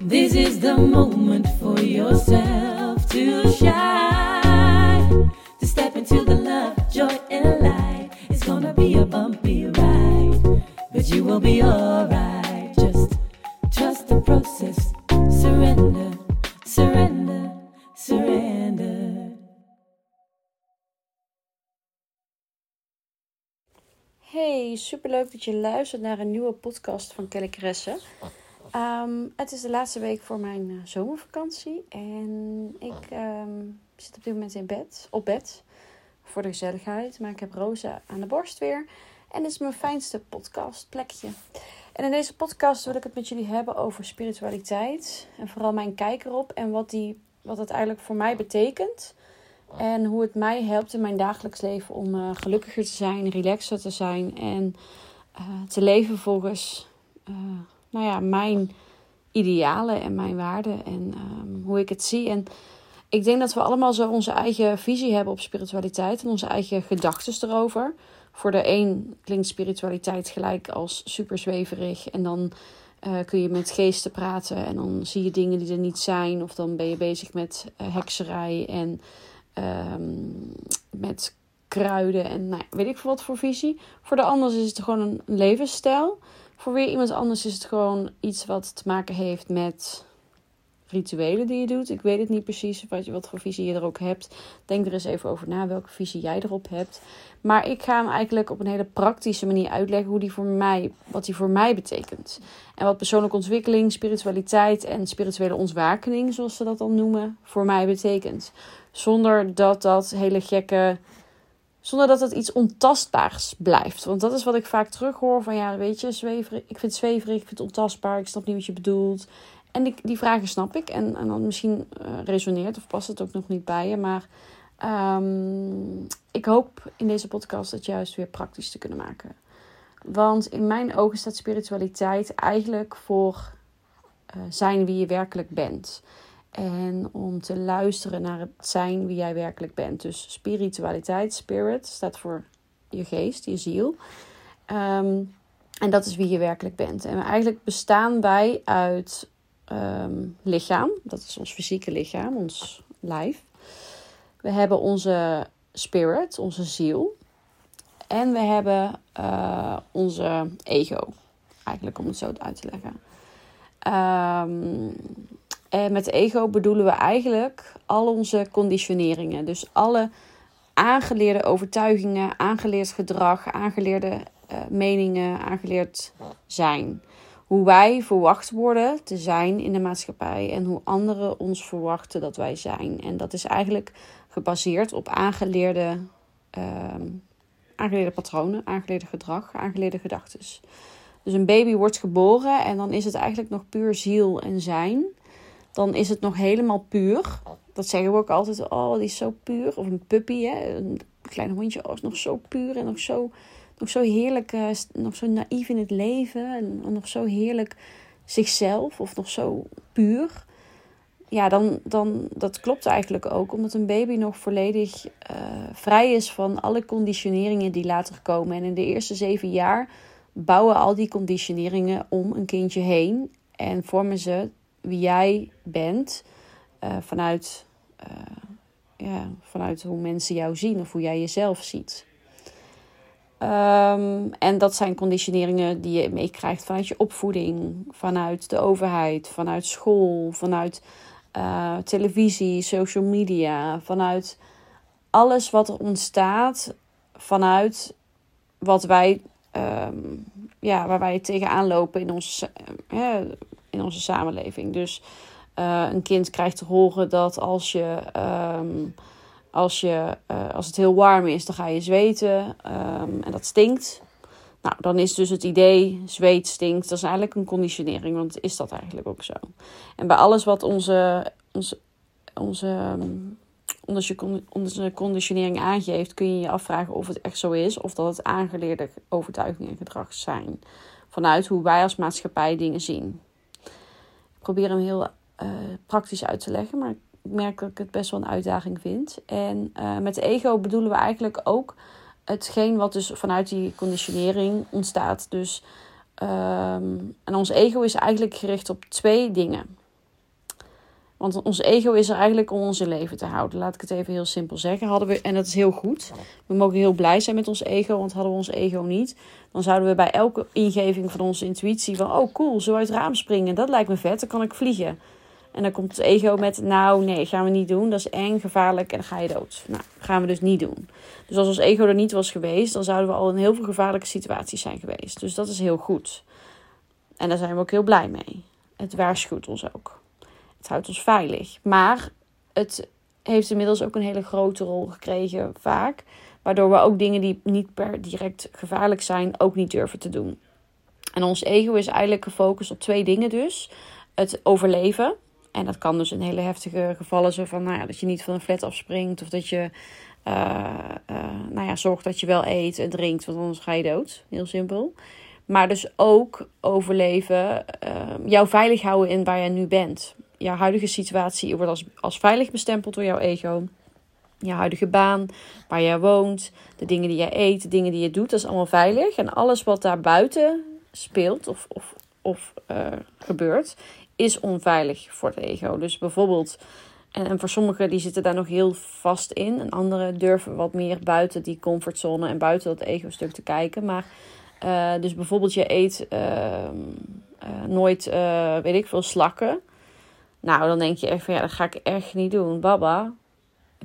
This is the moment for yourself to shine. To step into the love, joy, and light. It's gonna be a bumpy ride, but you will be alright. Just trust the process. Surrender, Hey, superleuk dat je luistert naar een nieuwe podcast van Kelly. Ehm, het is de laatste week voor mijn eh, zomervakantie en ik ehm, zit op dit moment in bed, op bed voor de gezelligheid. Maar ik heb Rosa aan de borst weer en dit is mijn fijnste podcastplekje. En in deze podcast wil ik het met jullie hebben over spiritualiteit en vooral mijn kijk erop en wat, die, wat het eigenlijk voor mij betekent. En hoe het mij helpt in mijn dagelijks leven om uh, gelukkiger te zijn, relaxer te zijn en uh, te leven volgens uh, nou ja, mijn idealen en mijn waarden en um, hoe ik het zie. En ik denk dat we allemaal zo onze eigen visie hebben op spiritualiteit en onze eigen gedachten erover. Voor de een klinkt spiritualiteit gelijk als super zweverig en dan kun je met geesten praten en dan zie je dingen die er niet zijn of dan ben je bezig met hekserij en Um, met kruiden en nou, weet ik veel wat voor visie. Voor de ander is het gewoon een levensstijl. Voor weer iemand anders is het gewoon iets wat te maken heeft met rituelen die je doet. Ik weet het niet precies wat, wat voor visie je er ook hebt. Denk er eens even over na welke visie jij erop hebt. Maar ik ga hem eigenlijk op een hele praktische manier uitleggen hoe die voor mij, wat die voor mij betekent. En wat persoonlijke ontwikkeling, spiritualiteit en spirituele ontwakening, zoals ze dat dan noemen, voor mij betekent. Zonder dat dat hele gekke. Zonder dat het iets ontastbaars blijft. Want dat is wat ik vaak terughoor van ja, weet je, zweverig, ik vind het zweverig, ik vind het ontastbaar, ik snap niet wat je bedoelt. En die, die vragen snap ik. En, en dan misschien uh, resoneert of past het ook nog niet bij je. Maar um, ik hoop in deze podcast het juist weer praktisch te kunnen maken. Want in mijn ogen staat spiritualiteit eigenlijk voor uh, zijn wie je werkelijk bent. En om te luisteren naar het zijn wie jij werkelijk bent. Dus spiritualiteit, spirit, staat voor je geest, je ziel. Um, en dat is wie je werkelijk bent. En eigenlijk bestaan wij uit um, lichaam. Dat is ons fysieke lichaam, ons lijf. We hebben onze spirit, onze ziel. En we hebben uh, onze ego. Eigenlijk om het zo uit te leggen. Um, met ego bedoelen we eigenlijk al onze conditioneringen. Dus alle aangeleerde overtuigingen, aangeleerd gedrag, aangeleerde uh, meningen, aangeleerd zijn. Hoe wij verwacht worden te zijn in de maatschappij en hoe anderen ons verwachten dat wij zijn. En dat is eigenlijk gebaseerd op aangeleerde, uh, aangeleerde patronen, aangeleerde gedrag, aangeleerde gedachten. Dus een baby wordt geboren en dan is het eigenlijk nog puur ziel en zijn dan is het nog helemaal puur. Dat zeggen we ook altijd. Oh, die is zo puur. Of een puppy, hè? een klein hondje. Oh, is nog zo puur en nog zo, nog zo heerlijk. Uh, nog zo naïef in het leven. En nog zo heerlijk zichzelf. Of nog zo puur. Ja, dan, dan dat klopt eigenlijk ook. Omdat een baby nog volledig uh, vrij is van alle conditioneringen die later komen. En in de eerste zeven jaar bouwen al die conditioneringen om een kindje heen. En vormen ze wie jij bent uh, vanuit, uh, ja, vanuit hoe mensen jou zien of hoe jij jezelf ziet. Um, en dat zijn conditioneringen die je meekrijgt vanuit je opvoeding, vanuit de overheid, vanuit school, vanuit uh, televisie, social media, vanuit alles wat er ontstaat vanuit wat wij, um, ja, waar wij tegenaan lopen in onze, in onze samenleving. Dus uh, een kind krijgt te horen dat als je. Um, als, je, uh, als het heel warm is, dan ga je zweten um, en dat stinkt. Nou, dan is dus het idee, zweet stinkt, dat is eigenlijk een conditionering, want is dat eigenlijk ook zo. En bij alles wat onze, onze, onze, um, onze, onze conditionering aangeeft, kun je je afvragen of het echt zo is, of dat het aangeleerde overtuigingen en gedrag zijn. Vanuit hoe wij als maatschappij dingen zien probeer hem heel uh, praktisch uit te leggen, maar ik merk dat ik het best wel een uitdaging vind. En uh, met ego bedoelen we eigenlijk ook hetgeen wat dus vanuit die conditionering ontstaat. Dus ehm, en ons ego is eigenlijk gericht op twee dingen. Want ons ego is er eigenlijk om in leven te houden. Laat ik het even heel simpel zeggen. Hadden we, en dat is heel goed. We mogen heel blij zijn met ons ego. Want hadden we ons ego niet, dan zouden we bij elke ingeving van onze intuïtie van... Oh cool, zo uit het raam springen. Dat lijkt me vet. Dan kan ik vliegen. En dan komt het ego met... Nou nee, gaan we niet doen. Dat is eng, gevaarlijk en dan ga je dood. Nou, gaan we dus niet doen. Dus als ons ego er niet was geweest... dan zouden we al in heel veel gevaarlijke situaties zijn geweest. Dus dat is heel goed. En daar zijn we ook heel blij mee. Het waarschuwt ons ook. Het houdt ons veilig. Maar het heeft inmiddels ook een hele grote rol gekregen, vaak. Waardoor we ook dingen die niet per direct gevaarlijk zijn, ook niet durven te doen. En ons ego is eigenlijk gefocust op twee dingen dus. Het overleven. En dat kan dus in hele heftige gevallen zo van nou ja, dat je niet van een flat afspringt. Of dat je uh, uh, nou ja, zorgt dat je wel eet en drinkt, want anders ga je dood. Heel simpel. Maar dus ook overleven, uh, jou veilig houden in waar je nu bent jouw huidige situatie wordt als, als veilig bestempeld door jouw ego. Je huidige baan, waar jij woont, de dingen die jij eet, de dingen die je doet, dat is allemaal veilig. En alles wat daar buiten speelt of, of, of uh, gebeurt, is onveilig voor het ego. Dus bijvoorbeeld, en, voor sommigen die zitten daar nog heel vast in. En anderen durven wat meer buiten die comfortzone en buiten dat ego-stuk te kijken. Maar uh, dus bijvoorbeeld je eet uh, nooit, weet ik veel, slakken. Nou, dan denk je echt van ja, dat ga ik echt niet doen. Baba.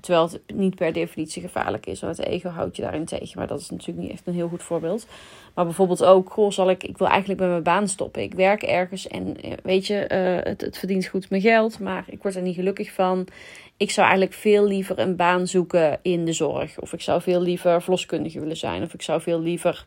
Terwijl het niet per definitie gevaarlijk is. Want het ego houdt je daarin tegen. Maar dat is natuurlijk niet echt een heel goed voorbeeld. Maar bijvoorbeeld ook, goh, zal ik, ik wil eigenlijk bij mijn baan stoppen. Ik werk ergens en eh, weet je, uh, het, het verdient goed mijn geld. Maar ik word er niet gelukkig van. Ik zou eigenlijk veel liever een baan zoeken in de zorg. Of ik zou veel liever verloskundige willen zijn. Of ik zou veel liever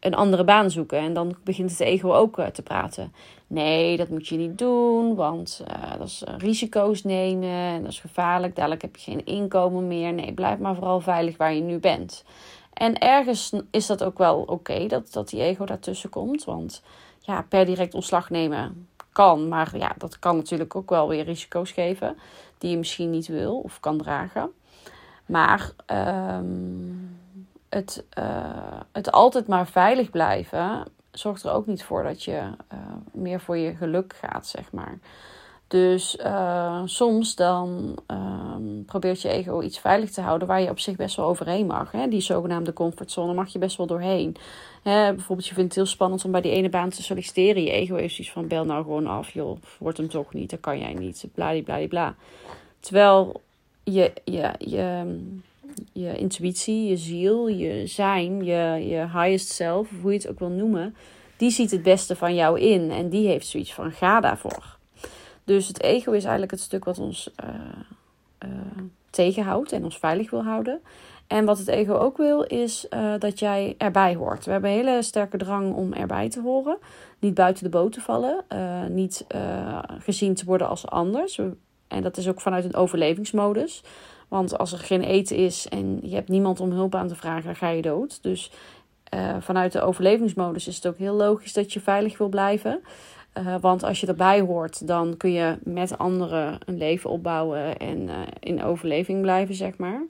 een andere baan zoeken. En dan begint het ego ook uh, te praten. Nee, dat moet je niet doen, want uh, dat is uh, risico's nemen en dat is gevaarlijk. Dadelijk heb je geen inkomen meer. Nee, blijf maar vooral veilig waar je nu bent. En ergens is dat ook wel oké dat, dat die ego daartussen komt. Want ja, per direct ontslag nemen kan. Maar ja, dat kan natuurlijk ook wel weer risico's geven die je misschien niet wil of kan dragen. Maar um, het, uh, het altijd maar veilig blijven zorgt er ook niet voor dat je uh, meer voor je geluk gaat, zeg maar. Dus uh, soms dan um, probeert je ego iets veilig te houden waar je op zich best wel overheen mag. Hè? Die zogenaamde comfortzone mag je best wel doorheen. Hè? Bijvoorbeeld, je vindt het heel spannend om bij die ene baan te solliciteren. Je ego heeft zoiets van: bel nou gewoon af, joh, wordt hem toch niet, dat kan jij niet. Bladibladibla. Terwijl je, je, je, je intuïtie, je ziel, je zijn, je, je highest self, hoe je het ook wil noemen, die ziet het beste van jou in en die heeft zoiets van ga daarvoor. Dus het ego is eigenlijk het stuk wat ons uh, uh, tegenhoudt en ons veilig wil houden. En wat het ego ook wil, is uh, dat jij erbij hoort. We hebben een hele sterke drang om erbij te horen. Niet buiten de boot te vallen. niet gezien te worden als anders. En dat is ook vanuit een overlevingsmodus. Want als er geen eten is en je hebt niemand om hulp aan te vragen, dan ga je dood. Dus uh, vanuit de overlevingsmodus is het ook heel logisch dat je veilig wil blijven. Uh, want als je erbij hoort, dan kun je met anderen een leven opbouwen en uh, in overleving blijven, zeg maar.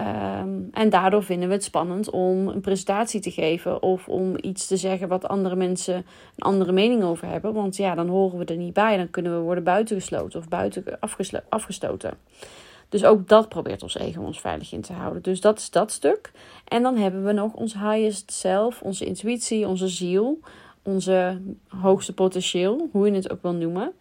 Um, en daardoor vinden we het spannend om een presentatie te geven of om iets te zeggen wat andere mensen een andere mening over hebben. Want ja, dan horen we er niet bij. Dan kunnen we worden buitengesloten of buiten afgestoten. Dus ook dat probeert ons ego ons veilig in te houden. Dus dat is dat stuk. En dan hebben we nog ons highest self, onze intuïtie, onze ziel, onze hoogste potentieel, hoe je het ook wil noemen.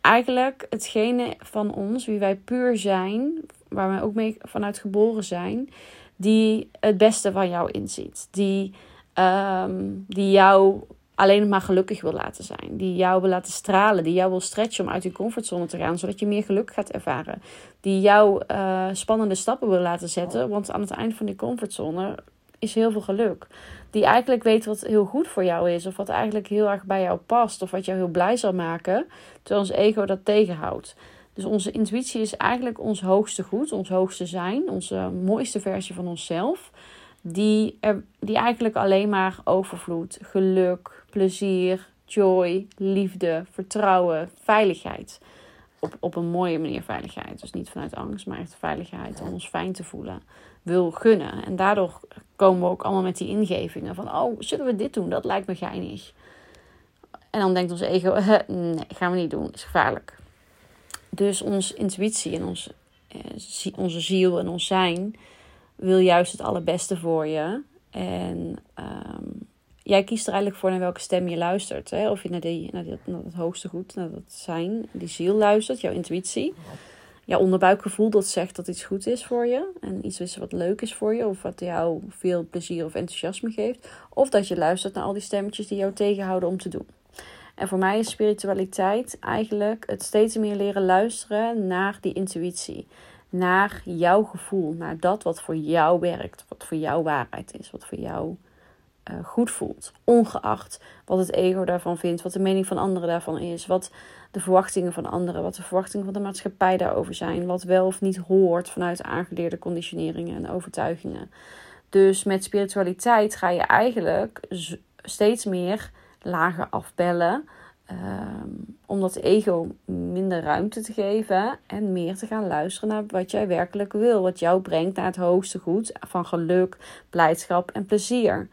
Eigenlijk hetgene van ons, wie wij puur zijn, waar wij ook mee vanuit geboren zijn, die het beste van jou inziet. Die, um, die jou alleen maar gelukkig wil laten zijn. Die jou wil laten stralen. Die jou wil stretchen om uit je comfortzone te gaan. Zodat je meer geluk gaat ervaren. Die jou uh, spannende stappen wil laten zetten. Want aan het eind van die comfortzone is heel veel geluk. Die eigenlijk weet wat heel goed voor jou is. Of wat eigenlijk heel erg bij jou past. Of wat jou heel blij zal maken. Terwijl ons ego dat tegenhoudt. Dus onze intuïtie is eigenlijk ons hoogste goed. Ons hoogste zijn. Onze mooiste versie van onszelf die, er, die eigenlijk alleen maar overvloed, geluk, plezier, joy, liefde, vertrouwen, veiligheid. Op, op een mooie manier veiligheid. Dus niet vanuit angst, maar echt veiligheid om ons fijn te voelen. Wil gunnen. En daardoor komen we ook allemaal met die ingevingen van: oh, zullen we dit doen? Dat lijkt me geinig. En dan denkt ons ego, nee, gaan we niet doen, is gevaarlijk. Dus onze intuïtie en ons, eh, onze ziel en ons zijn wil juist het allerbeste voor je. En ehm, jij kiest er eigenlijk voor naar welke stem je luistert. Hè? Of je naar, die, naar, die, naar het hoogste goed, naar dat zijn, die ziel luistert, jouw intuïtie. Jouw onderbuikgevoel dat zegt dat iets goed is voor je. En iets is wat leuk is voor je. Of wat jou veel plezier of enthousiasme geeft. Of dat je luistert naar al die stemmetjes die jou tegenhouden om te doen. En voor mij is spiritualiteit eigenlijk het steeds meer leren luisteren naar die intuïtie. Naar jouw gevoel, naar dat wat voor jou werkt, wat voor jou waarheid is, wat voor jou uh, goed voelt. Ongeacht wat het ego daarvan vindt, wat de mening van anderen daarvan is, wat de verwachtingen van anderen, wat de verwachtingen van de maatschappij daarover zijn, wat wel of niet hoort vanuit aangeleerde conditioneringen en overtuigingen. Dus met spiritualiteit ga je eigenlijk steeds meer lager afbellen. Um, om dat ego minder ruimte te geven en meer te gaan luisteren naar wat jij werkelijk wil. Wat jou brengt naar het hoogste goed van geluk, blijdschap en plezier.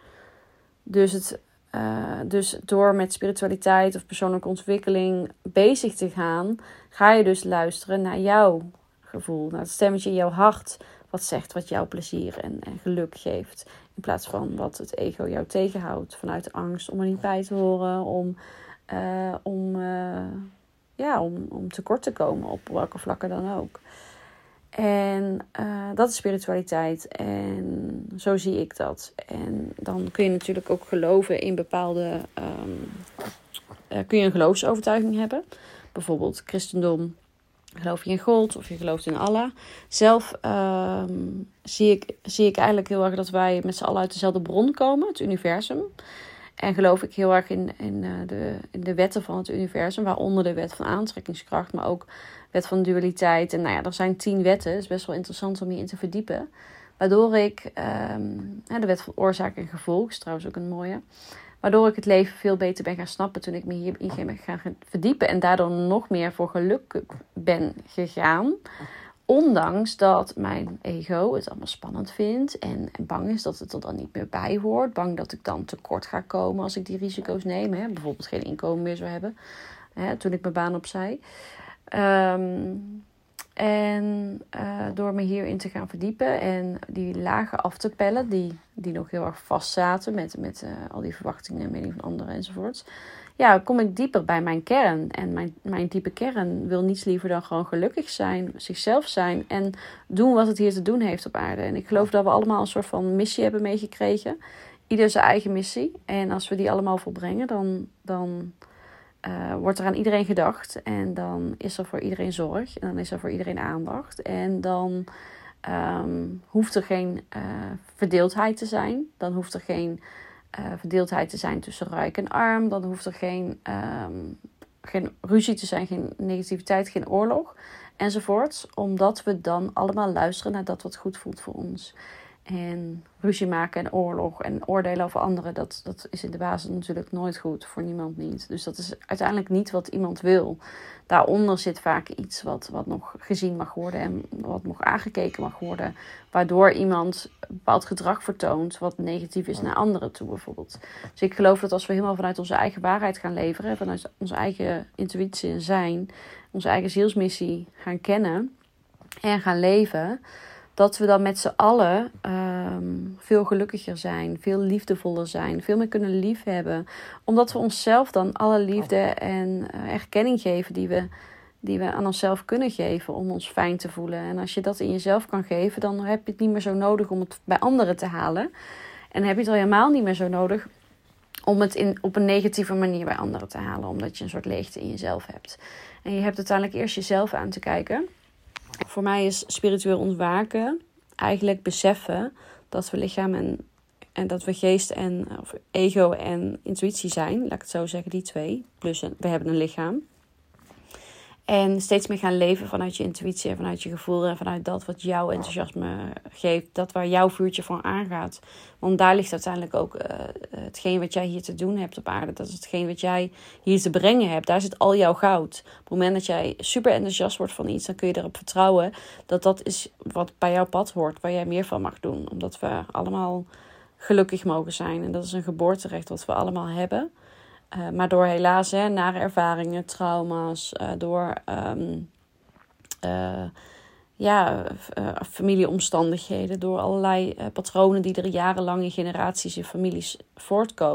Dus, het, uh, dus door met spiritualiteit of persoonlijke ontwikkeling bezig te gaan, ga je dus luisteren naar jouw gevoel, naar het stemmetje in jouw hart. Wat zegt wat jouw plezier en, en geluk geeft. In plaats van wat het ego jou tegenhoudt. Vanuit angst om er niet bij te horen. Om, uh, om, uh, ja, om, om tekort te komen op welke vlakken dan ook. En uh, dat is spiritualiteit. En zo zie ik dat. En dan kun je natuurlijk ook geloven in bepaalde. Um, kun je een geloofsovertuiging hebben. Bijvoorbeeld christendom. Geloof je in God of je gelooft in Allah. Zelf um, zie, ik, zie ik eigenlijk heel erg dat wij met z'n allen uit dezelfde bron komen, het universum. En geloof ik heel erg in, in, uh, de, in de wetten van het universum, waaronder de wet van aantrekkingskracht, maar ook wet van dualiteit. En nou ja, er zijn tien wetten. Het is best wel interessant om je in te verdiepen. Waardoor ik, um, de wet van oorzaak en gevolg is trouwens ook een mooie. Waardoor ik het leven veel beter ben gaan snappen toen ik me hierin ben gaan verdiepen. En daardoor nog meer voor geluk ben gegaan. Ondanks dat mijn ego het allemaal spannend vindt en bang is dat het er dan niet meer bij hoort. Bang dat ik dan tekort ga komen als ik die risico's neem. Hè. Bijvoorbeeld geen inkomen meer zou hebben hè, toen ik mijn baan opzij. Um, en uh, door me hierin te gaan verdiepen en die lagen af te pellen, die, die nog heel erg vast zaten met, met uh, al die verwachtingen en mening van anderen enzovoorts. Ja, kom ik dieper bij mijn kern. En mijn, mijn diepe kern wil niets liever dan gewoon gelukkig zijn, zichzelf zijn en doen wat het hier te doen heeft op aarde. En ik geloof dat we allemaal een soort van missie hebben meegekregen. Ieder zijn eigen missie. En als we die allemaal volbrengen, dan, dan uh, wordt er aan iedereen gedacht. En dan is er voor iedereen zorg. En dan is er voor iedereen aandacht. En dan um, hoeft er geen uh, verdeeldheid te zijn. Dan hoeft er geen uh, verdeeldheid te zijn tussen rijk en arm. Dan hoeft er geen, um, geen ruzie te zijn, geen negativiteit, geen oorlog enzovoorts. Omdat we dan allemaal luisteren naar dat wat goed voelt voor ons. En ruzie maken en oorlog en oordelen over anderen, dat, dat is in de basis natuurlijk nooit goed voor niemand niet. Dus dat is uiteindelijk niet wat iemand wil. Daaronder zit vaak iets wat, wat nog gezien mag worden en wat nog aangekeken mag worden. Waardoor iemand bepaald gedrag vertoont wat negatief is naar anderen toe bijvoorbeeld. Dus ik geloof dat als we helemaal vanuit onze eigen waarheid gaan leveren, vanuit onze eigen intuïtie en zijn, onze eigen zielsmissie gaan kennen en gaan leven dat we dan met z'n allen um, veel gelukkiger zijn, veel liefdevoller zijn, veel meer kunnen liefhebben. Omdat we onszelf dan alle liefde en uh, erkenning geven die we, die we aan onszelf kunnen geven om ons fijn te voelen. En als je dat in jezelf kan geven, dan heb je het niet meer zo nodig om het bij anderen te halen. En heb je het al helemaal niet meer zo nodig om het in, op een negatieve manier bij anderen te halen, omdat je een soort leegte in jezelf hebt. En je hebt uiteindelijk eerst jezelf aan te kijken. Voor mij is spiritueel ontwaken eigenlijk beseffen dat we lichaam en, en dat we geest en of ego en intuïtie zijn. Laat ik het zo zeggen, die twee. Plus we hebben een lichaam. En steeds meer gaan leven vanuit je intuïtie en vanuit je gevoel en vanuit dat wat jouw enthousiasme geeft. Dat waar jouw vuurtje voor aangaat. Want daar ligt uiteindelijk ook uh, hetgeen wat jij hier te doen hebt op aarde. Dat is hetgeen wat jij hier te brengen hebt. Daar zit al jouw goud. Op het moment dat jij super enthousiast wordt van iets, dan kun je erop vertrouwen dat dat is wat bij jouw pad hoort. Waar jij meer van mag doen. Omdat we allemaal gelukkig mogen zijn. En dat is een geboorterecht wat we allemaal hebben. Uh, maar door helaas hè, ervaringen, trauma's, uh, door um, uh, ja, familieomstandigheden, door allerlei patronen die er jarenlang in generaties in families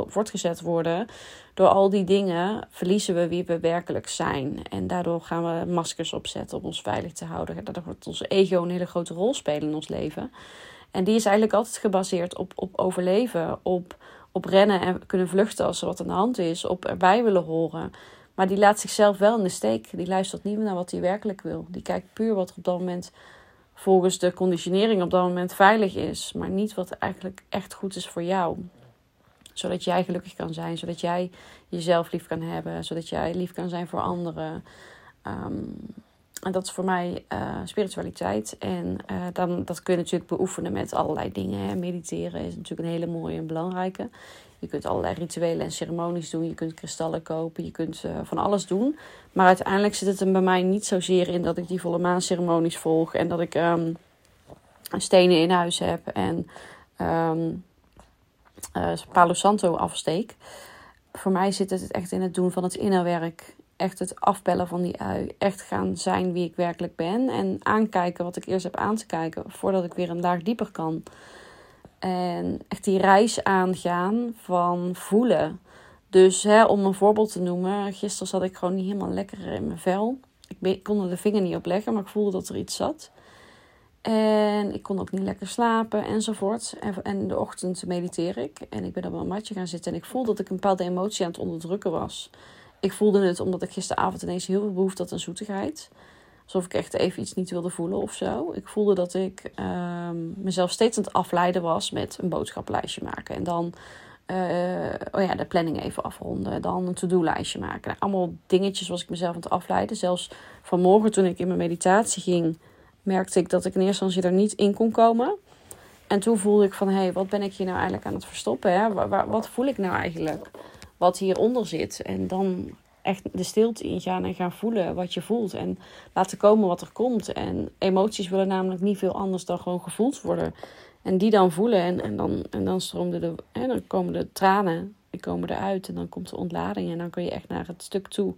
voortgezet worden. Door al die dingen verliezen we wie we werkelijk zijn. En daardoor gaan we maskers opzetten om ons veilig te houden. Daardoor wordt onze ego een hele grote rol spelen in ons leven. En die is eigenlijk altijd gebaseerd op, op overleven, op op rennen en kunnen vluchten als er wat aan de hand is, op erbij willen horen. Maar die laat zichzelf wel in de steek. Die luistert niet meer naar wat hij werkelijk wil. Die kijkt puur wat er op dat moment volgens de conditionering op dat moment veilig is, maar niet wat eigenlijk echt goed is voor jou. Zodat jij gelukkig kan zijn, zodat jij jezelf lief kan hebben, zodat jij lief kan zijn voor anderen. Um, en dat is voor mij uh, spiritualiteit. En uh, dan, dat kun je natuurlijk beoefenen met allerlei dingen. Mediteren is natuurlijk een hele mooie en belangrijke. Je kunt allerlei rituelen en ceremonies doen. Je kunt kristallen kopen. Je kunt uh, van alles doen. Maar uiteindelijk zit het er bij mij niet zozeer in dat ik die volle maanceremonies volg. En dat ik um, stenen in huis heb. En um, Palo Santo afsteek. Voor mij zit het echt in het doen van het innerwerk echt het afbellen van die ui. Echt gaan zijn wie ik werkelijk ben. En aankijken wat ik eerst heb aan te kijken. Voordat ik weer een laag dieper kan. En echt die reis aangaan van voelen. Dus hè, om een voorbeeld te noemen. Gisteren zat ik gewoon niet helemaal lekker in mijn vel. Ik kon er de vinger niet op leggen, maar ik voelde dat er iets zat. En ik kon ook niet lekker slapen enzovoort. En, in de ochtend mediteer ik. En ik ben op mijn matje gaan zitten. En ik voelde dat ik een bepaalde emotie aan het onderdrukken was ik voelde het omdat ik gisteravond ineens heel veel behoefte had aan zoetigheid. Alsof ik echt even iets niet wilde voelen of zo. Ik voelde dat ik um, mezelf steeds aan het afleiden was met een boodschappenlijstje maken. En dan uh, oh ja, de planning even afronden. Dan een to-do-lijstje maken. Allemaal dingetjes was ik mezelf aan het afleiden. Zelfs vanmorgen toen ik in mijn meditatie ging, merkte ik dat ik in eerste instantie er niet in kon komen. En toen voelde ik van, hé, hey, wat ben ik hier nou eigenlijk aan het verstoppen? Hè? wat voel ik nou eigenlijk? Wat hieronder zit. En dan echt de stilte ingaan en gaan voelen wat je voelt. En laten komen wat er komt. En emoties willen namelijk niet veel anders dan gewoon gevoeld worden. En die dan voelen. En, en, dan, en dan stroomde de. En dan komen de tranen. Die komen eruit. En dan komt de ontlading. En dan kun je echt naar het stuk toe.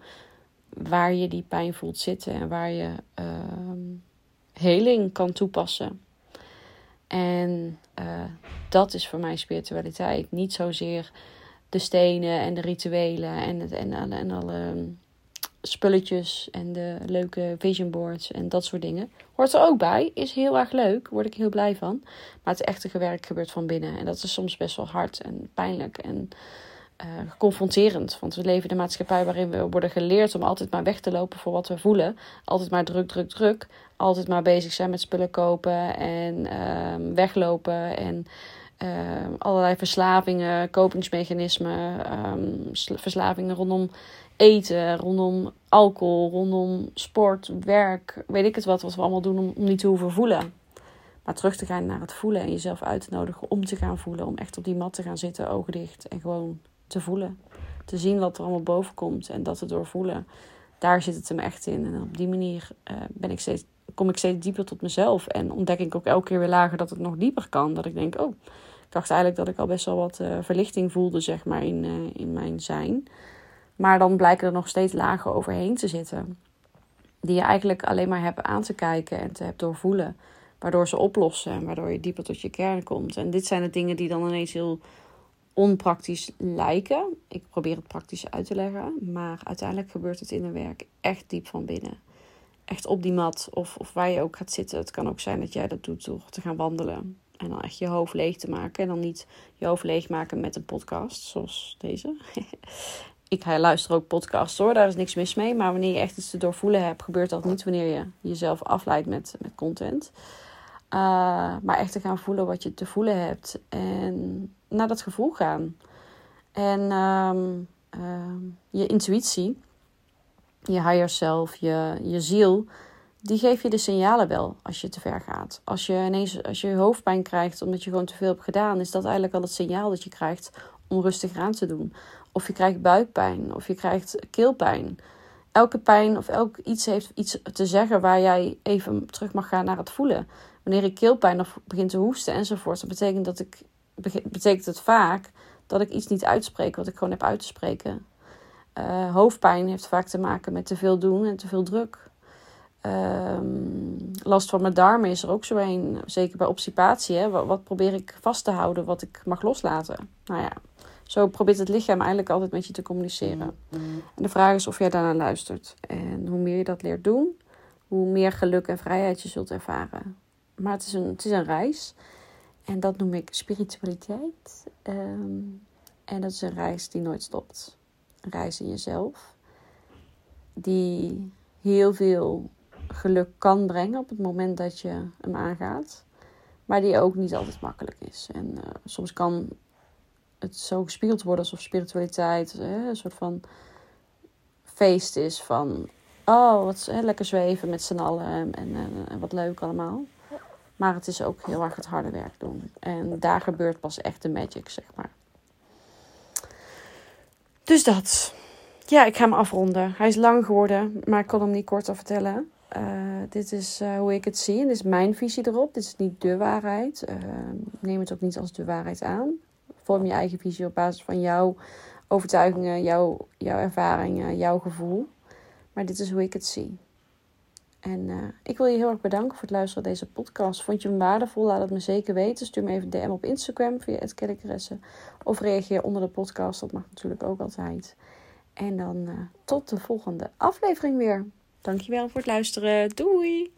Waar je die pijn voelt zitten. En waar je uh, heling kan toepassen. En uh, dat is voor mij spiritualiteit. Niet zozeer de stenen en de rituelen en, het, en, en, en alle spulletjes en de leuke vision boards en dat soort dingen. Hoort er ook bij. Is heel erg leuk. Word ik heel blij van. Maar het echte werk gebeurt van binnen. En dat is soms best wel hard en pijnlijk en uh, confronterend. Want we leven in een maatschappij waarin we worden geleerd om altijd maar weg te lopen voor wat we voelen. Altijd maar druk, druk, druk. Altijd maar bezig zijn met spullen kopen en uh, weglopen en uh, allerlei verslavingen, kopingsmechanismen, um, verslavingen rondom eten, rondom alcohol, rondom sport, werk, weet ik het wat, wat we allemaal doen om, om niet te hoeven voelen. Maar terug te gaan naar het voelen en jezelf uit te nodigen om te gaan voelen. Om echt op die mat te gaan zitten, ogen dicht en gewoon te voelen. Te zien wat er allemaal boven komt en dat te doorvoelen. Daar zit het hem echt in. En op die manier uh, ben ik steeds, kom ik steeds dieper tot mezelf. En ontdek ik ook elke keer weer lager dat het nog dieper kan. Dat ik denk, oh, ik dacht eigenlijk dat ik al best wel wat uh, verlichting voelde, zeg maar, in, uh, in mijn zijn. Maar dan blijken er nog steeds lagen overheen te zitten. Die je eigenlijk alleen maar hebt aan te kijken en te hebt doorvoelen. Waardoor ze oplossen en waardoor je dieper tot je kern komt. En dit zijn de dingen die dan ineens heel onpraktisch lijken. Ik probeer het praktisch uit te leggen. Maar uiteindelijk gebeurt het in een werk echt diep van binnen. Echt op die mat of, of waar je ook gaat zitten. Het kan ook zijn dat jij dat doet door te gaan wandelen. En dan echt je hoofd leeg te maken. En dan niet je hoofd leeg maken met een podcast zoals deze. ik luister ook podcasts hoor, daar is niks mis mee. Maar wanneer je echt iets te doorvoelen hebt, gebeurt dat niet wanneer je jezelf afleidt met, met content. Uh, maar echt te gaan voelen wat je te voelen hebt. En naar dat gevoel gaan. En um, uh, je intuïtie, je higher self, je, je ziel die geef je de signalen wel als je te ver gaat. Als je ineens als je hoofdpijn krijgt omdat je gewoon te veel hebt gedaan, is dat eigenlijk al het signaal dat je krijgt om rustiger aan te doen. Of je krijgt buikpijn, of je krijgt keelpijn. Elke pijn of elk iets heeft iets te zeggen waar jij even terug mag gaan naar het voelen. Wanneer ik keelpijn of begin te hoesten enzovoort, dan betekent, dat ik, betekent het vaak dat ik iets niet uitspreek wat ik gewoon heb uit te spreken. Uh, hoofdpijn heeft vaak te maken met te veel doen en te veel druk. Ehm, last van mijn darmen is er ook zo een. Zeker bij obstipatie. Hè? Wat, wat, probeer ik vast te houden wat ik mag loslaten? Nou ja, zo probeert het lichaam eigenlijk altijd met je te communiceren. En de vraag is of jij daarnaar luistert. En hoe meer je dat leert doen, hoe meer geluk en vrijheid je zult ervaren. Maar het is een, het is een reis. En dat noem ik spiritualiteit. Ehm, en dat is een reis die nooit stopt. Een reis in jezelf. Die heel veel geluk kan brengen op het moment dat je hem aangaat. Maar die ook niet altijd makkelijk is. En uh, soms kan het zo gespiegeld worden alsof spiritualiteit hè, een soort van feest is van... Oh, wat hè, lekker zweven met z'n allen en, en, en, wat leuk allemaal. Maar het is ook heel erg het harde werk doen. En daar gebeurt pas echt de magic, zeg maar. Dus dat. Ja, ik ga hem afronden. Hij is lang geworden, maar ik kon hem niet korter vertellen. Uh, dit is uh, hoe ik het zie en dit is mijn visie erop. Dit is niet de waarheid. Uh, neem het ook niet als de waarheid aan. Vorm je eigen visie op basis van jouw overtuigingen, jouw, jouw ervaringen, jouw gevoel. Maar dit is hoe ik het zie. En ik wil je heel erg bedanken voor het luisteren naar deze podcast. Vond je hem waardevol? Laat het me zeker weten. Stuur me even een DM op Instagram via het Of reageer onder de podcast. Dat mag natuurlijk ook altijd. En dan tot de volgende aflevering weer. Dankjewel voor het luisteren. Doei!